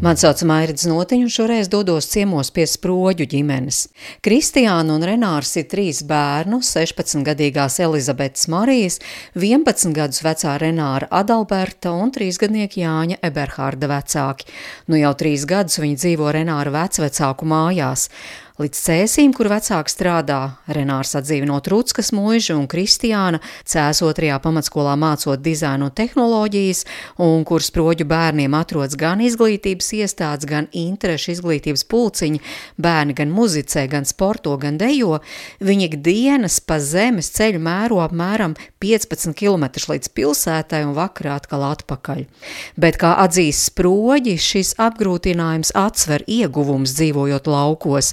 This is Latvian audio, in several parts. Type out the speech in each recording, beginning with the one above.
Mani sauc Mairits Notiņš, un šoreiz dodos ciemos pie sproģu ģimenes. Kristiāna un Renārs ir trīs bērnu, 16-gadīgās Elizabetes Marijas, 11 gadus vecā Renāra Adalberta un 3-gadnieka Jāņa Eberhārda vecāki. Nu jau trīs gadus viņi dzīvo Renāra vecvecāku mājās. Līdz cēsīm, kur vecāki strādā, Renārs atdzīvinot Rutskas mūžu un Kristiāna cēs otrajā pamatskolā mācot dizainu un tehnoloģijas, un kur sproģu bērniem atrodas gan izglītības iestādes, gan interešu izglītības pulciņi, bērni gan muzicē, gan sporto, gan dejo, viņi ikdienas pa zemes ceļu mēro apmēram 15 km līdz pilsētai un vakarā atkal atpakaļ. Bet, kā atzīst sproģi, šis apgrūtinājums atsver ieguvums dzīvojot laukos.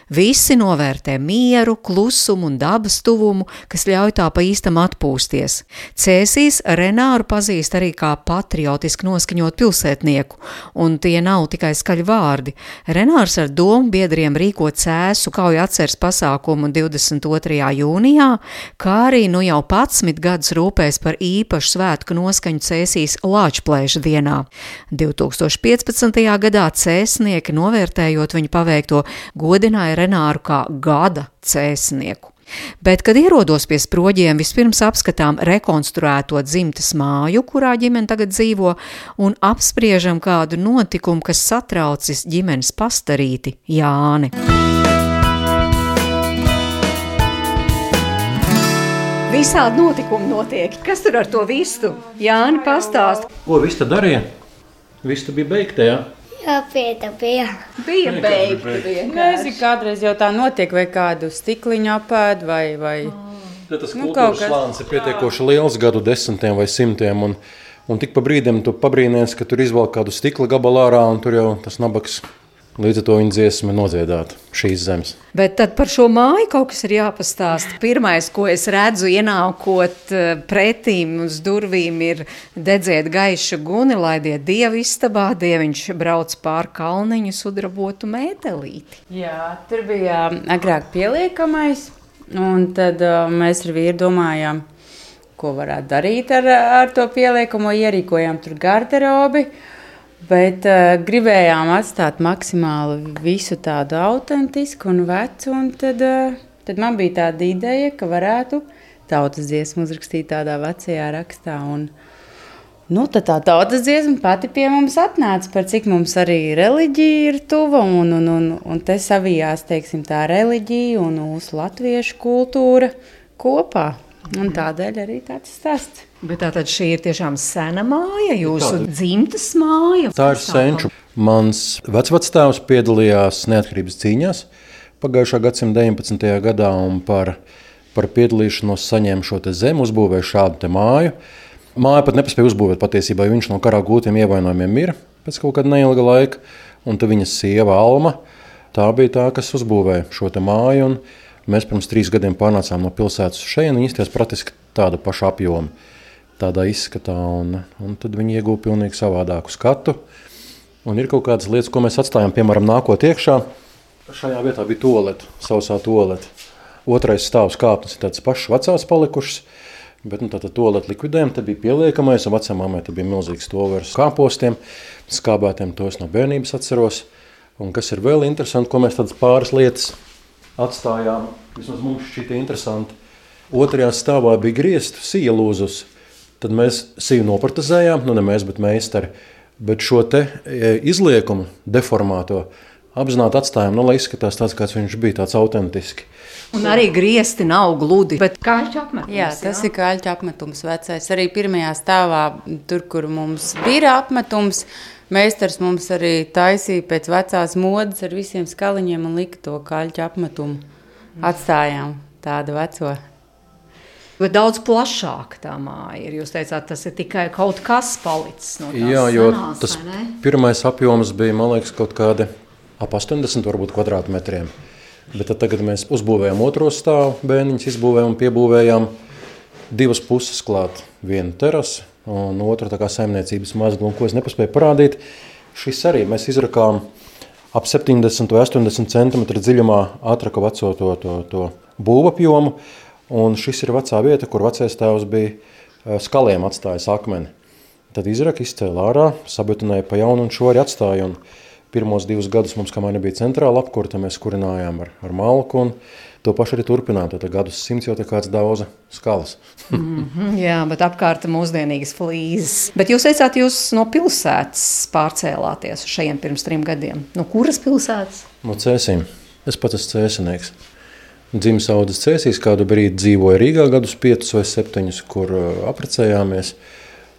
Visi novērtē mieru, klusumu un dabas tuvumu, kas ļauj tā pa īstam atpūsties. Cēsīs Renāru pazīst arī kā patriotiski noskaņot pilsētnieku, un tie nav tikai skaļi vārdi. Renārs ar domu biedriem rīko cēsu kauju atceres pasākumu 22. jūnijā, kā arī nu jau 11 gadus rūpēs par īpašu svētku noskaņu cēsīs Lāčplēša dienā. 2015. gadā cēsnieki novērtējot viņu paveikto godināja Renāru kā gada cēsnieku. Bet, kad ierodos pie sproģiem, vispirms apskatām rekonstruēto dzimtes māju, kurā ģimene tagad dzīvo, un apspriežam kādu notikumu, kas satraucis ģimenes pastarīti Jāni. Visādi notikumi notiek. Kas tur ar to vistu? Jāni pastāst. Ko viss darīja? Viss bija beigta. Ja? Jā, pieta bija. Bija beigta. Nezinu, kādreiz jau tā notiek, vai kādu stikliņu apēd, vai, vai Ja tas Nu, nu, kaut kultūras kas. slānis ir pietiekoši liels, gadu desmitiem vai simtiem. Un, un tik pa brīdim tu pabrīnies, ka tur izvelk kādu stikla gabalu ārā, un tur jau tas nabaks līdz ar to viņa dziesma nodziedāta šīs zemes. Bet tad par šo māju kaut kas ir jāpastāsta. Pirmais, ko es redzu, ienākot eh, pretīm uz durvīm, ir dedzēt gaišu guni, laidiet dievu istabā, dieviņš brauc pār kalniņu sudrabotu mētelīti. Jā, tur bija ā, agrāk pieliekamais, un tad uh, mēs ar vīru domājām, ko varētu darīt ar, ar to pieliekamo. Ierīkojām tur garderobi, bet uh, gribējām atstāt maksimāli visu tādu autentisku un vecu. Un tad, uh, tad man bija tāda ideja, ka varētu tautas dziesmu uzrakstīt tādā vecajā rakstā. Un, Nu, tā tautas dziesma pati pie mums atnāca, par cik mums arī reliģija ir tuva. Un, un, un, un te savijās teiksim, tā reliģija un mūsu latviešu kultūra kopā. Un tādēļ arī tāds stāsts. Bet tā tad šī ir tiešām sena māja, jūsu dzimtas māja. Tā ir senču. Mans vecvectēvs piedalījās neatkarības cīņās pagājušā gadsimta 19. gadā un par, par piedalīšanos saņēma šo te zemi, uzbūvēja šādu te māju. Māja pat nepaspēja uzbūvēt patiesībā, jo viņš no karā gūtiem ievainojumiem ir pēc kaut kāda neilga laika. Un tad viņa sieva Alma, tā bija tā, kas uzbūvēja šo te māju. un Mēs pirms trīs gadiem pārnācām no pilsētas šejienu, un īstenībā praktiski tāda paša apjoma, tādā izskatā. Un, un tad viņi ieguva pilnīgi savādāku skatu. Un ir kaut kādas lietas, ko mēs atstājam, piemēram, nākot iekšā. Šajā vietā bija tolete, sausā tolete. Otrais stāvs kāpnes ir tāds pašs vecās palikušas. Bet nu, tātad toleti likvidējām, tad bija pieliekamais, un vecā māmai tad bija milzīgs tovers kāpostiem, skābētiem, to es no bērnības atceros. Un kas ir vēl interesanti, ko mēs tādas pāris lietas atstājām, vismaz mums šķita interesanti. Otrajā stāvā bija griezta sija lūzus, tad mēs siju nopartizējām, nu ne mēs, bet meistari. Bet šo te e, izliekumu, deformāto, apzināti atstājām, nu, lai izskatās tāds, kāds viņš bija, tāds autentisks. Un arī griezti nav gludi, bet kāds apmetums. Jā, tas ir kaļķa apmetums vecais. Arī pirmajā stāvā, tur, kur mums bija apmetums, meistars mums arī taisīja pēc vecās modes ar visiem skaliņiem un lika to kaļķa apmetumu. Atstājām tādu veco. Bet daudz plašāka tā māja ir. Jūs teicāt, tas ir tikai kaut kas palicis no tās Jā, jo senās, tas pirmais apjoms bija, man liekas, kaut kādi ap 80 varbūt kvadrātmetriem. Bet tad, tagad mēs uzbūvējām otro stāvu, bērniņus izbūvējām un piebūvējām. divas puses klāt, viena terasa un otra tā kā saimniecības mazgla, un ko es nepaspēju parādīt. Šis arī mēs izrakām ap 70 vai 80 cm dziļumā atraka veco to, to, to būvapjomu, un šis ir vecā vieta, kur vecais tēvs bija eh, skaliem atstājis akmeni. Tad izraka izcēla ārā, sabetonēja pa jaunu un šo arī atstāja, un pirmos divus gadus mums, kamēr nebija centrāla apkurta, mēs kurinājām ar, ar malku, un to pašu arī turpinām. Tad gadus simts jau tā kāds daudza skalas. mm -hmm, jā, bet apkārt mūsdienīgas flīzes. Bet jūs teicāt, jūs no pilsētas pārcēlāties uz šejiem pirms trim gadiem. No kuras pilsētas? No cēsīm. Es pats esmu cēsinieks. Dzimis audzes cēsīs, kādu brīdi dzīvoju Rīgā gadus piecus vai septiņus, kur aprecējāmies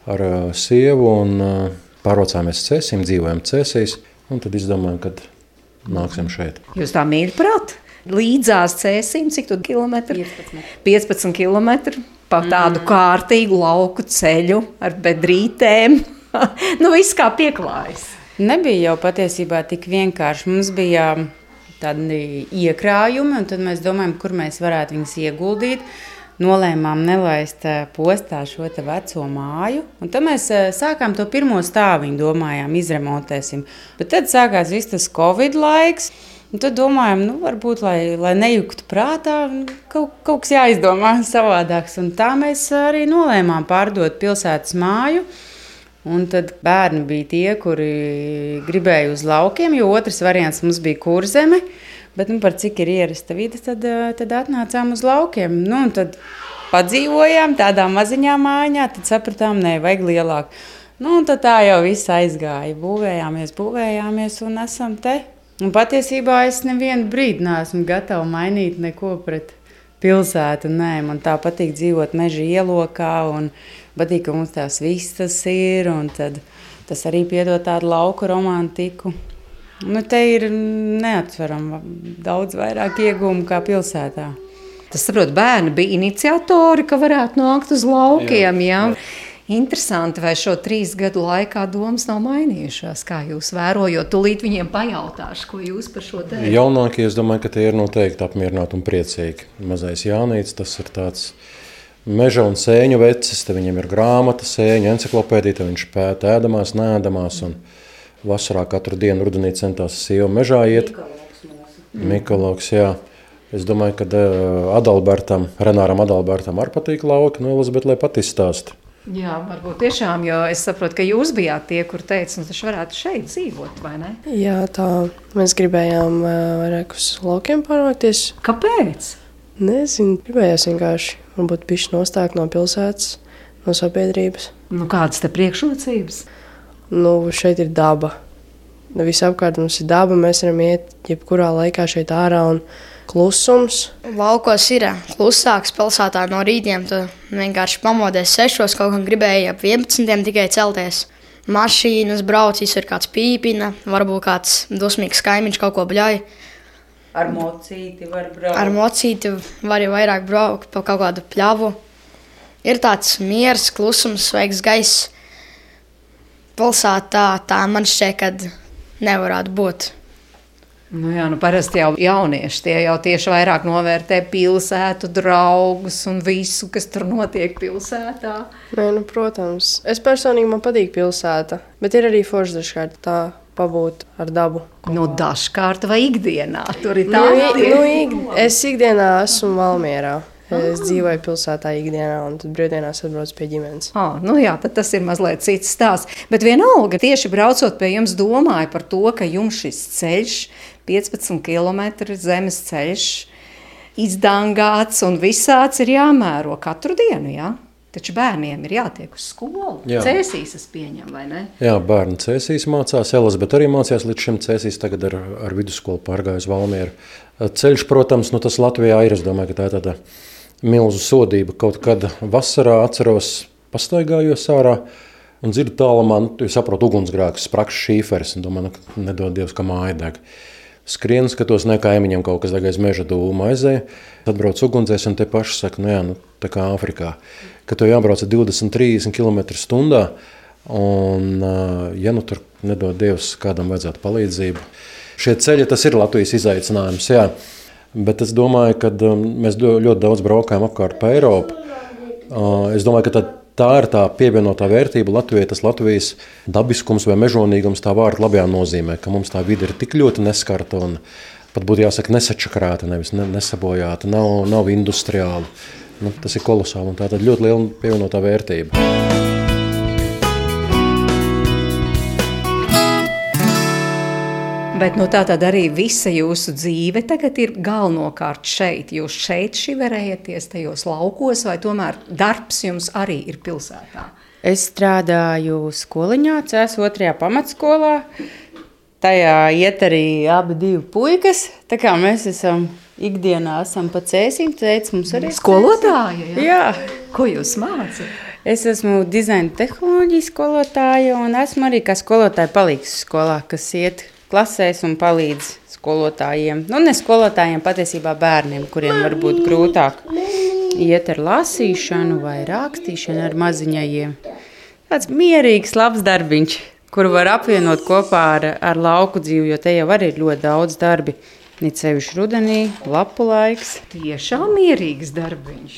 ar sievu un pārvācāmies cēsīm, dzīvojam cēsīs, un tad izdomājam, kad nāksim šeit. Jūs tā mīļi prāt? Līdzās cēsim, cik tur kilometri? 15. 15 km pa tādu mm. kārtīgu lauku ceļu ar bedrītēm. nu, viss kā pieklājas. Nebija jau patiesībā tik vienkārši. Mums bija tādi iekrājumi, un tad mēs domājam, kur mēs varētu viņus ieguldīt. Nolēmām nelaist eh, postā šo veco māju. Un tad mēs eh, sākām to pirmo stāviņu, domājām, izremontēsim. Bet tad sākās viss tas Covid laiks. Un tad domājam, nu, varbūt, lai, lai nejuktu prātā, kaut, kaut kas jāizdomā savādāks. Un tā mēs arī nolēmām pārdot pilsētas māju. Un tad bērni bija tie, kuri gribēja uz laukiem, jo otrs variants mums bija kurzeme. Bet nu, par cik ir ierasta vide, tad, tad atnācām uz laukiem. Nu, tad padzīvojām tādā maziņā mājā, tad sapratām, nē, vajag lielāku. Nu, tā jau viss aizgāja. Būvējāmies, būvējāmies un esam te. Un patiesībā es nevienu brīdi neesmu gatava mainīt neko pret pilsētu. Nē, man tā patīk dzīvot meža ielokā, un patīk, ka mums tās vistas ir. Tas arī piedod tādu lauku romantiku. Nu, te ir neatsverama daudz vairāk iegūmu kā pilsētā. Tas, saprot, bērni bija iniciatori, ka varētu nākt uz laukiem. Jā. Jā. Interesanti, vai šo trīs gadu laikā domas nav mainījušās. Kā jūs vērojat, tūlīt viņiem pajautāšu, ko jūs par šo teikt. Jaunākie, es domāju, ka tie ir noteikti apmierināti un priecīgi. Mazais Jānis, tas ir tāds meža un sēņu vecis, te viņam ir grāmata, sēņu encyklopēdija, viņš pēta ēdamās, nēdamās. Un vasarā katru dienu rudenī centās sieva mežā iet. Mikologs, jā. Es domāju, ka uh, Adalbertam, Renāram Adalbertam arī patīk lauki, no Elizabete, lai pat izstāsta. Jā, varbūt tiešām, jo es saprotu, ka jūs bijāt tie, kur teica, nu, tas varētu šeit dzīvot, vai ne? Jā, tā mēs gribējām vairāk uz laukiem pārvākties. Kāpēc? Nezinu, gribējās vienkārši varbūt pišķi nostākt no pilsētas, no sabiedrības. Nu, kādas te priekšrocības? Nu, šeit ir daba. Visapkārt mums ir daba, mēs varam iet jebkurā laikā šeit ārā un klusums. Laukos ir klusāks, pilsētā no rītiem. Tu vienkārši pamodies sešos, kaut kā gribēji ap 11. tikai celties. Mašīnas brauc, ir kāds pīpina, varbūt kāds dusmīgs kaimiņš kaut ko bļauj. Ar mocīti var braukt. Ar mocīti var jau vairāk braukt pa kaut kādu pļavu. Ir tāds miers, klusums, sveiks gaiss. Pilsētā tā man šķiet, ka nevarētu būt. Nu jā, nu parasti jau jaunieši tie jau tieši vairāk novērtē pilsētu, draugus un visu, kas tur notiek pilsētā. Nē, nu, protams, es personīgi man patīk pilsēta, bet ir arī forši dažkārt tā pabūt ar dabu. Nu, dažkārt vai ikdienā tur ir tā līnija. Nu, nu, ik, es ikdienā esmu Valmjerā. Es dzīvoju pilsētā ikdienā, un tad brīvdienās atbraucu pie ģimenes. Oh, nu jā, tas ir mazliet cits stāsts. Bet vienalga, tieši braucot pie jums, domāju par to, ka jums šis ceļš, 15 km zemes ceļš, izdangāts un visāds ir jāmēro katru dienu. Jā? Taču bērniem ir jātiek uz skolu. Jā. Cēsīs es pieņemu, vai ne? Jā, bērni cēsīs mācās, Elizabete arī mācījās līdz šim cēsīs, tagad ar, ar vidusskolu pārgājas Valmieru. Ceļš, protams, nu tas Latvijā ir, es domāju, ka tā ir tāda milzu sodība. Kaut kad vasarā atceros, pastaigājos ārā un dzirdu tālumā, nu, saprotu, ugunsgrēks, spraks šīferis, un domāju, nu, nedod Dievs, ka māja deg. Skrienu, skatos, ne kaimiņam kaut kas aiz meža dūma aizēja. Atbrauc ugunsdzēs un te paši saka, nu jā, nu, tā kā Āfrikā, ka tu jābrauc 20-30 km/h. Un, ja nu tur nedod Dievs, kādam vajadzētu palīdzību, šie ceļi tas ir Latvijas izaicinājums. Jā. Bet es domāju, ka mēs ļoti daudz braukājam apkārt pa Eiropu. Es domāju, ka tā ir tā pievienotā vērtība Latvijai, tas Latvijas dabiskums vai mežonīgums tā vārda labajā nozīmē, ka mums tā vide ir tik ļoti neskarta un pat būtu jāsaka nesačakarēta, nevis nesabojāta, nav, nav industriāla. Nu, tas ir kolosāli un tā ir ļoti liela pievienotā vērtība. Bet nu, tā tad arī visa jūsu dzīve tagad ir galvenokārt šeit. Jūs šeit šiverējaties tajos laukos, vai tomēr darbs jums arī ir pilsētā? Es strādāju skoliņā, CS otrajā pamatskolā. Tajā iet arī abi divi puikas. Tā kā mēs esam ikdienā esam pa cēsim, teica mums arī skolotāja. Jā. jā. Ko jūs mācāt? Es esmu dizaina tehnoloģija skolotāja un esmu arī kā skolotāja palīgs skolā, kas iet klasēs un palīdz skolotājiem. Nu, ne skolotājiem, patiesībā bērniem, kuriem varbūt grūtāk iet ar lasīšanu vai rakstīšanu ar maziņajiem. Tāds mierīgs, labs darbiņš, kuru var apvienot kopā ar, ar lauku dzīvi, jo te jau arī ir ļoti daudz darbi. It sevišķi rudenī, lapu laiks. Tiešām mierīgs darbiņš.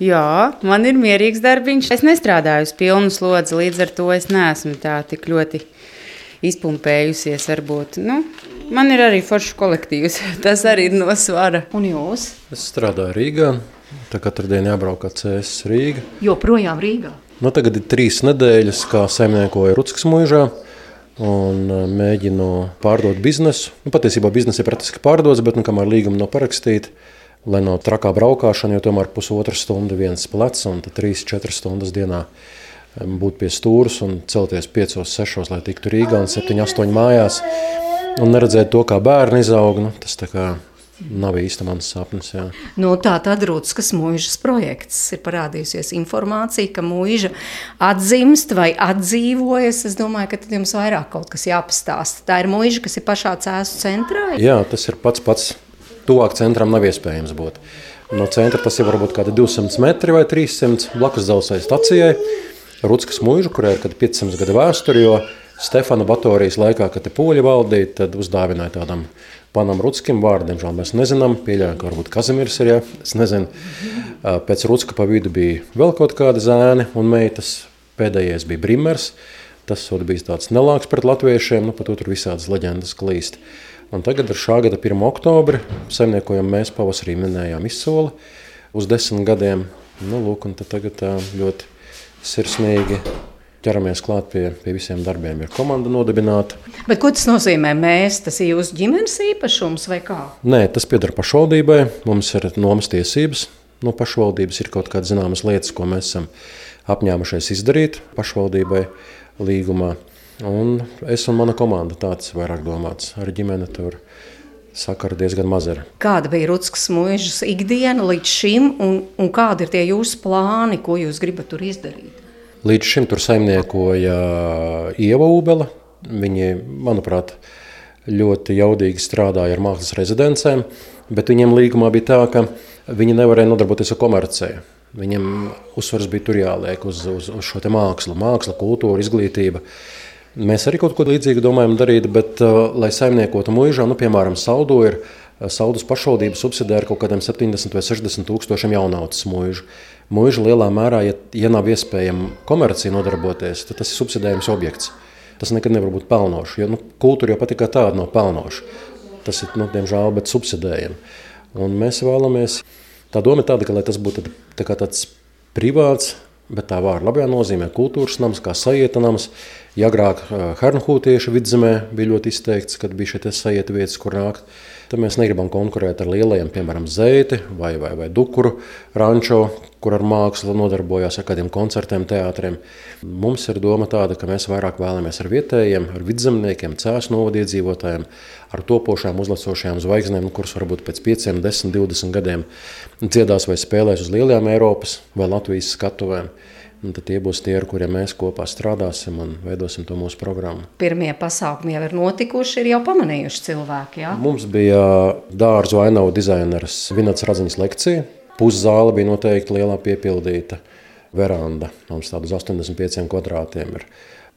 Jā, man ir mierīgs darbiņš. Es nestrādāju uz pilnu slodzi, līdz ar to es neesmu tā tik ļoti izpumpējusies. Varbūt. Nu, man ir arī foršs kolektīvs. Tas arī ir no svara. Un jūs? Es strādāju Rīgā. Tā katru dienu jābrauc ar CS Rīgā. Joprojām Rīgā. Nu, tagad ir trīs nedēļas, kā saimniekoju Rutskas mūžā. Un uh, mēģinu pārdot biznesu. Nu, patiesībā biznesa ir praktiski pārdots, bet nu, kamēr līguma nav parakstīta, lai nav trakā braukšana, jo tomēr pusotra stunda viens plecs un trīs, četras stundas dienā būt pie stūres un celties 5, 6, lai tiktu Rīgā un 7, 8 mājās. Un neredzēt to, kā bērni izaug, nu, tas nav īsti mans sapnis. Jā. Nu, tā tad Rūtas mūžas projekts ir parādījusies informācija, ka mūža atzimst vai atdzīvojas. Es domāju, ka tad jums vairāk kaut kas jāpastāsta. Tā ir mūža, kas ir pašā cēsu centrā. Jā, tas ir pats pats. Tuvāk centram nav iespējams būt. No centra tas ir varbūt kādi 200 metri vai 300 blakus dzelzceļa stacijai. Rutskas mūžu, kurai ir 500 gadu vēsture, jo Stefana Batorijas laikā, kad te poļi valdīja, tad uzdāvināja tādam panam Rutskim vārdu. Diemžēl mēs nezinām, pieļaujam, ka varbūt Kazimirs ir, ja es nezinu. Pēc Rutska pa vidu bija vēl kaut kāda zēni un meitas. Pēdējais bija Brimers. Tas bija tāds nelāks pret latviešiem, nu, pat tur visādas leģendas klīst. Un tagad ar šā gada 1. oktobri saimniekojam mēs pavasarī minējām izsoli uz desmit gadiem. Nu, lūk, un tagad ļoti sirsnīgi ķeramies klāt pie, pie visiem darbiem. Ir komanda nodibināta. Bet ko tas nozīmē? Mēs, tas ir jūsu ģimenes īpašums vai kā? Nē, tas pieder pašvaldībai. Mums ir nomas tiesības. No pašvaldības ir kaut kādas zināmas lietas, ko mēs esam apņēmušies izdarīt pašvaldībai līgumā. Un es un mana komanda tāds vairāk domāts ar ģimeni tur sakara diezgan maz ir. Kāda bija Rutskas mūžas ikdiena līdz šim, un, un kādi ir tie jūsu plāni, ko jūs gribat tur izdarīt? Līdz šim tur saimniekoja Ieva Ubela. Viņi, manuprāt, ļoti jaudīgi strādāja ar mākslas rezidencēm, bet viņiem līgumā bija tā, ka viņi nevarēja nodarboties ar komerciju. Viņam uzsvars bija tur jāliek uz, uz, uz šo mākslu, māksla, kultūra, izglītība. Uh, Mēs arī kaut ko līdzīgu domājam darīt, bet, uh, lai saimniekotu mūžā, nu, piemēram, Saudo ir uh, Saudas pašvaldība subsidē ar kaut kādiem 70 vai 60 tūkstošiem jaunautas mūžu. Mūža lielā mērā, ja, ja nav iespējama komercija nodarboties, tad tas ir subsidējums objekts. Tas nekad nevar būt pelnošs, jo nu, kultūra jau patīk tāda nav pelnoša. Tas ir, nu, diemžēl, bet subsidējami. Un mēs vēlamies, tā doma ir tāda, ka tas būtu tā tāds privāts, bet tā vārda labajā nozīmē kultūras nams, kā sajieta nams, Ja agrāk Hernhūtiešu vidzemē bija ļoti izteikts, kad bija šie sajiet vietas, kur nākt, tad mēs negribam konkurēt ar lielajiem, piemēram, Zeiti vai, vai, vai Dukuru rančo, kur ar mākslu nodarbojās ar kādiem koncertiem, teātriem. Mums ir doma tāda, ka mēs vairāk vēlamies ar vietējiem, ar vidzemniekiem, cēsu novadiedzīvotājiem, ar topošām uzlasošajām zvaigznēm, kuras varbūt pēc 5, 10, 20 gadiem dziedās vai spēlēs uz lielajām Eiropas vai Latvijas skatuvēm. Un tad tie būs tie, ar kuriem mēs kopā strādāsim un veidosim to mūsu programmu. Pirmie pasākumi jau ir notikuši, ir jau pamanījuši cilvēki. Ja? Mums bija dārza vainavu dizaineris Vinats Raziņas lekcija. Puszāle bija noteikti lielā piepildīta. veranda. Mums tāda uz 85 kvadrātiem ir.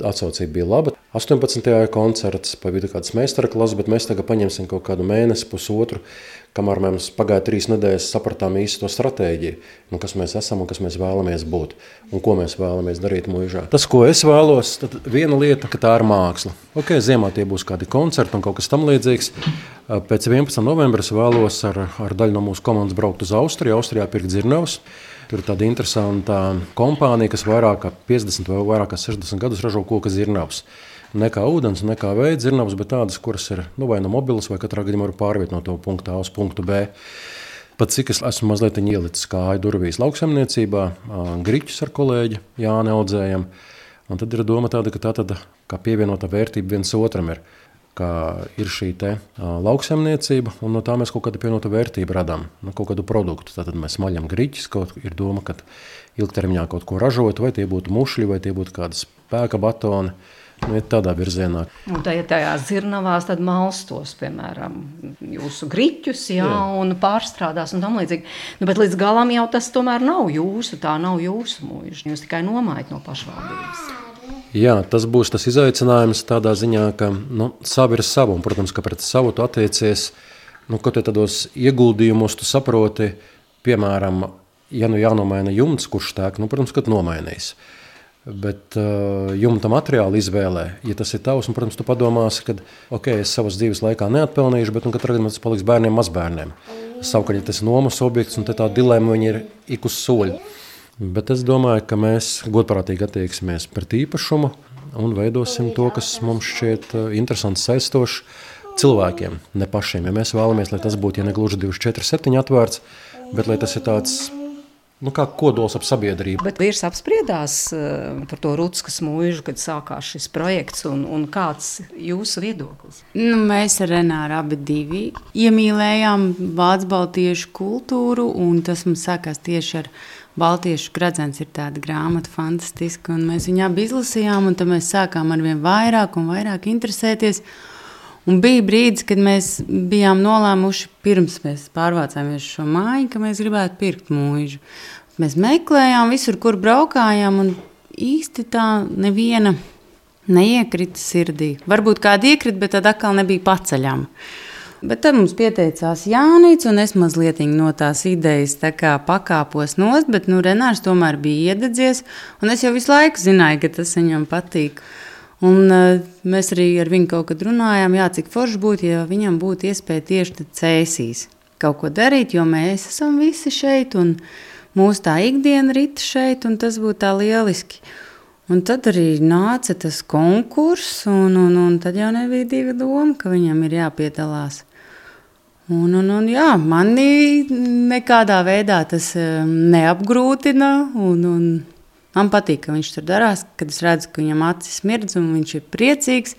Atsaucība bija laba. 18. koncerts, pa vidu kāds meistarklases, bet mēs tagad paņemsim kaut kādu mēnesi, pusotru, kamēr mums pagāja trīs nedēļas, sapratām īsto stratēģiju, nu, kas mēs esam un kas mēs vēlamies būt un ko mēs vēlamies darīt mūžā. Tas, ko es vēlos, tad viena lieta, ka tā ir māksla. Ok, ziemā tie būs kādi koncerti un kaut kas tam līdzīgs. Pēc 11. novembra es vēlos ar, ar daļu no mūsu komandas braukt uz Austriju, Austrijā pirkt dzirnavas. Tur ir tāda interesanta kompānija, kas vairāk kā 50 vai vairāk kā 60 gadus ražo koku zirnavas. Ne kā ūdens, ne kā veids zirnavas, bet tādas, kuras ir nu, vai no nu mobilas, vai katrā gadījumā var pārvietot no to punktu A uz punktu B. Pat cik es esmu mazliet ielicis kāju durvīs lauksaimniecībā, griķus ar kolēģi Jāni audzējam. Un tad ir doma tāda, ka tā tad kā pievienota vērtība viens otram ir ka ir šī te, uh, lauksaimniecība, un no tā mēs kaut kādu pievienotu vērtību radām, nu, kaut kādu produktu. Tad mēs maļam grīķus, kaut ir doma, ka ilgtermiņā kaut ko ražot, vai tie būtu mušļi, vai tie būtu kādas spēka batoni. Nu, tādā virzienā. Un tajā, tajā zirnavās tad malstos, piemēram, jūsu griķus, jā, jā. un pārstrādās un tam līdzīgi. Nu, bet līdz galam jau tas tomēr nav jūsu, tā nav jūsu mūža. Jūs tikai nomājat no pašvaldības. Jā, tas būs tas izaicinājums tādā ziņā, ka nu, savi ir savi. Un, protams, ka pret savu tu attiecies, nu, kaut kādos tādos ieguldījumos tu saproti, piemēram, ja nu jānomaina jumts, kurš tēk, nu, protams, ka nomainīs. Bet uh, jumta materiāla izvēlē, ja tas ir tavs, un, protams, tu padomāsi, ka, ok, es savas dzīves laikā neatpelnīšu, bet nu, katrā gadījumā tas paliks bērniem, mazbērniem. Savukārt, ja tas ir nomas objekts, un tā dilemma ir ik uz soļa. Bet es domāju, ka mēs godprātīgi attieksimies pret īpašumu un veidosim to, kas mums šķiet uh, interesants, saistošs cilvēkiem, ne pašiem. Ja mēs vēlamies, lai tas būtu ja ne gluži 24-7 atvērts, bet lai tas ir tāds nu, kā kodols ap sabiedrību. Bet vīrs apspriedās uh, par to Rutskas mūžu, kad sākās šis projekts, un, un kāds jūsu viedoklis? Nu, mēs ar Renāru abi divi iemīlējām Vācu baltiešu kultūru, un tas mums sākās tieši ar Baltiešu gradzens ir tāda grāmata, fantastiska, un mēs viņu abi izlasījām, un tad mēs sākām ar vien vairāk un vairāk interesēties. Un bija brīdis, kad mēs bijām nolēmuši, pirms mēs pārvācāmies šo māju, ka mēs gribētu pirkt mūžu. Mēs meklējām visur, kur braukājām, un īsti tā neviena neiekrita sirdī. Varbūt kāda iekrita, bet tad atkal nebija paceļama. Bet tad mums pieteicās Jānis, un es mazliet no tās idejas tā pakāpos nost, bet nu, Renārs tomēr bija iededzies, un es jau visu laiku zināju, ka tas viņam patīk. Un, uh, mēs arī ar viņu kaut kad runājām, jā, cik forši būtu, ja viņam būtu iespēja tieši cēsīs kaut ko darīt, jo mēs esam visi šeit, un mūsu tā ikdiena rita šeit, un tas būtu tā lieliski. Un tad arī nāca tas konkurss, un, un, un tad jau nebija divi doma, ka viņam ir jāpiedalās. Un, un, un, jā, mani nekādā veidā tas um, neapgrūtina. Un, un man patīk, ka viņš tur darās, kad es redzu, ka viņam acis mirdz un viņš ir priecīgs.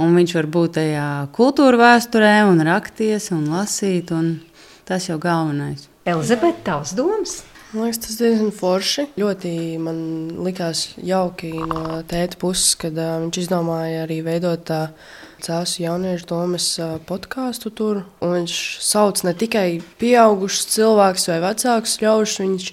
Un viņš var būt tajā kultūra vēsturē, un rakties un lasīt. Un tas jau galvenais. Elizabete, tavs domas? Man liekas, tas diezgan forši. Ļoti man likās jauki no tēta puses, kad uh, viņš izdomāja arī veidot tādu Cēlus jauniešu domas podkāstu tur. Viņš sauc ne tikai pieaugušus cilvēkus vai vecākus ļaužus, viņš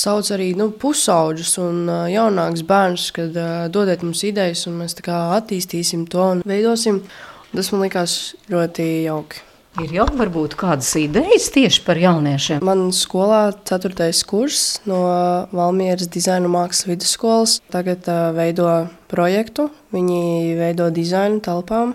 sauc arī nu, pusauģus un jaunākus bērnus, kad dodiet mums idejas, un mēs attīstīsim to un veidosim. Tas man likās ļoti jauki. Ir jau varbūt kādas idejas tieši par jauniešiem. Man skolā 4. kurs no Valmieras dizaina mākslas vidusskolas tagad uh, veido projektu. Viņi veido dizainu telpām.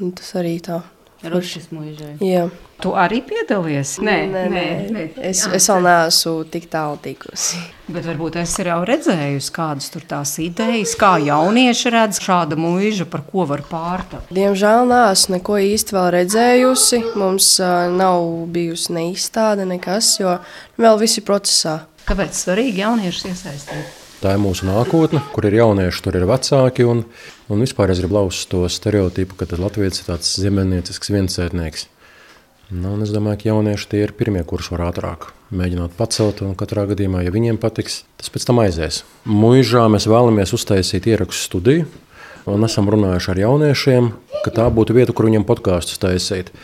Tas arī tā. Rušas mūžai. Jā. Tu arī piedalies? Nē, nē, nē. nē. Es, es vēl neesmu tik tālu tikusi. Bet varbūt es jau redzējusi, kādas tur tās idejas, kā jaunieši redz šādu mūžu, par ko var pārtapt. Diemžēl neesmu neko īsti vēl redzējusi. Mums uh, nav bijusi ne izstāde, nekas, jo vēl viss ir procesā. Kāpēc svarīgi jauniešus iesaistīt? Tā ir mūsu nākotne, kur ir jaunieši, tur ir vecāki. Un, un vispār es gribu lauzt to stereotipu, ka Latvijas ir tāds ziemeļniecisks viensētnieks. Nu, es domāju, ka jaunieši tie ir pirmie, kurus var ātrāk mēģināt pacelt. Un katrā gadījumā, ja viņiem patiks, tas pēc tam aizies. Mūžā mēs vēlamies uztaisīt ierakstu studiju. Un esam runājuši ar jauniešiem, ka tā būtu vieta, kur viņiem podkāstus taisīt.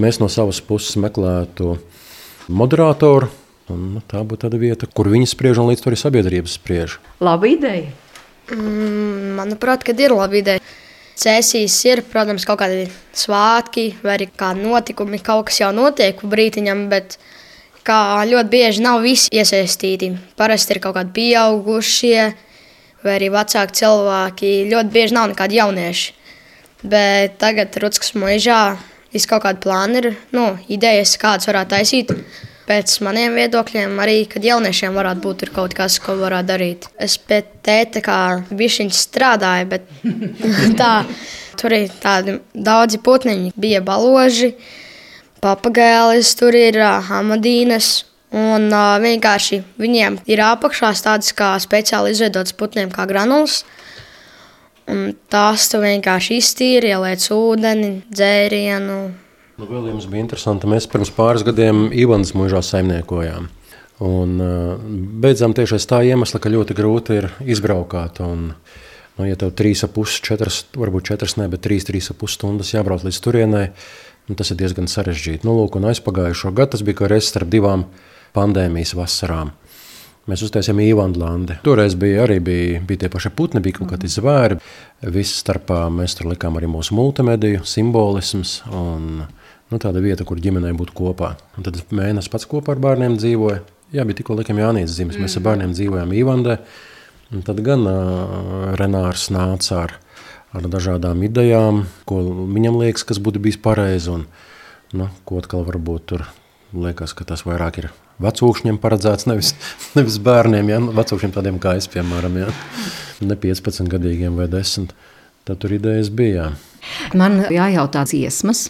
Mēs no savas puses meklētu moderatoru, Un, nu, tā būtu tāda vieta, kur viņi spriež un līdz tur ir sabiedrības spriež. Laba ideja. Mm, manuprāt, kad ir laba ideja. Cēsīs ir, protams, kaut kādi svētki vai arī kādi notikumi, kaut kas jau notiek brītiņam, bet kā ļoti bieži nav visi iesaistīti. Parasti ir kaut kādi pieaugušie vai arī vecāki cilvēki. Ļoti bieži nav nekādi jaunieši. Bet tagad Rutskas mūžā viss kaut kāda plāna ir, nu, idejas, kādas varētu taisīt. Pēc maniem viedokļiem, arī kad jauniešiem varētu būt kaut kas, ko varētu darīt. Es pie tēta kā bišķiņš strādāju, bet tā, tur ir tādi daudzi putniņi. Bija baloži, papagēlis, tur ir uh, amadīnas. Un uh, vienkārši viņiem ir apakšā tādas kā speciāli izveidotas putniem, kā granulas. Un tās tu vienkārši iztīri, ieliec ūdeni, dzērienu, Nu, vēl jums bija interesanti. Mēs pirms pāris gadiem Ivans mūžā saimniekojām. Un, uh, beidzām tieši aiz tā iemesla, ka ļoti grūti ir izbraukāt. Un, nu, ja tev trīs ap pusi, četras, varbūt četras, ne, bet trīs, trīs ap pusi stundas jābrauc līdz turienei, nu, tas ir diezgan sarežģīti. Nu, lūk, un aizpagājušo gadu tas bija kā reizes starp divām pandēmijas vasarām. Mēs uztaisījām Īvanlandi. Toreiz bija arī bija, bija tie paši putni, bija kaut kādi zvēri. Viss starpā mēs tur likām arī mūsu multimediju simbolisms. Un, nu, tāda vieta, kur ģimenei būtu kopā. Un tad mēnesis pats kopā ar bērniem dzīvoja. Jā, bija tikko likām Jānis Zimis. Mēs ar bērniem dzīvojām Īvandē. Un tad gan uh, Renārs nāca ar, ar dažādām idejām, ko viņam liekas, kas būtu bijis pareizi. Un, nu, ko atkal varbūt tur liekas, ka tas vairāk ir vecūkšņiem paredzēts, nevis, nevis bērniem. Ja? Vecūkšņiem tādiem kā es, piemēram, ja? ne 15 gadīgiem vai 10. Tad tur idejas bija. Jā. Man jājautā dziesmas.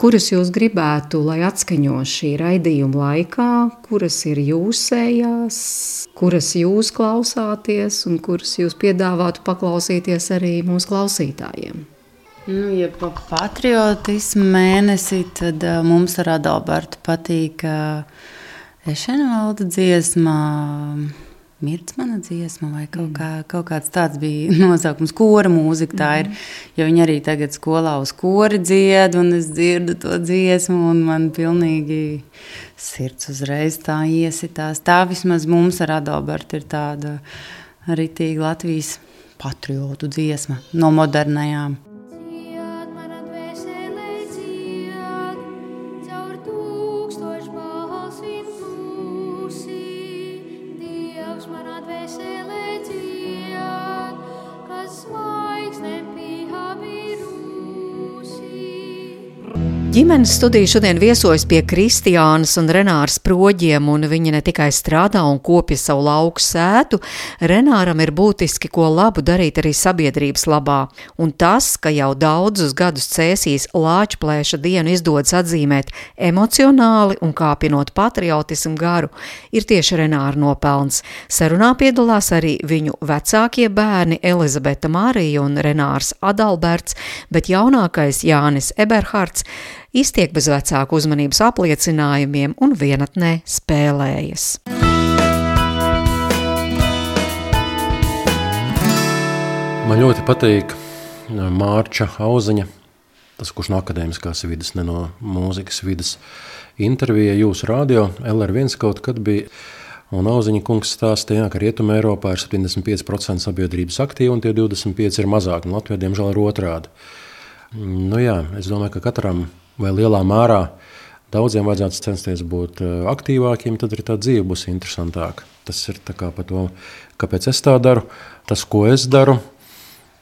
Kuras jūs gribētu, lai atskaņo šī raidījuma laikā, kuras ir jūsējās, kuras jūs klausāties un kuras jūs piedāvātu paklausīties arī mūsu klausītājiem? Nu, ja pa patriotismu mēnesi, tad uh, mums ar Adalbertu patīk uh, Ešenvalda dziesma. Uh, Mirts mana dziesma, vai kaut, kā, kaut kāds tāds bija nosaukums, kora mūzika. Tā ir. Jo viņi arī tagad skolā uz kori dzied, un es dzirdu to dziesmu, un man pilnīgi sirds uzreiz tā iesitās. Tā vismaz mums ar Adalbertu ir tāda ritīga Latvijas patriotu dziesma no modernajām. Ģimenes studija šodien viesojas pie Kristiānas un Renāras proģiem, un viņi ne tikai strādā un kopja savu lauku sētu, Renāram ir būtiski ko labu darīt arī sabiedrības labā, un tas, ka jau daudzus gadus cēsīs lāčplēša dienu izdodas atzīmēt emocionāli un kāpinot patriotismu garu, ir tieši Renāra nopelns. Sarunā piedalās arī viņu vecākie bērni Elizabete Marija un Renārs Adalberts, bet jaunākais Jānis Eberhards iztiek bez vecāku uzmanības apliecinājumiem un vienatnē spēlējas. Man ļoti patīk Mārča Auziņa, tas, kurš no akadēmiskās vidas, ne no mūzikas vidas, intervija jūsu radio LR1 kaut kad bija. Un Auziņa kungs stāstīja, ka Rietumē Eiropā ir 75% sabiedrības aktīvi un tie 25% ir mazāk. Latvijā, diemžēl, ir otrādi. Nu jā, es domāju, ka katram vai lielā mērā daudziem vajadzētu censties būt eh, aktīvākiem, tad arī tā dzīve būs interesantāka. Tas ir par to, kāpēc es tā daru, tas, ko es daru.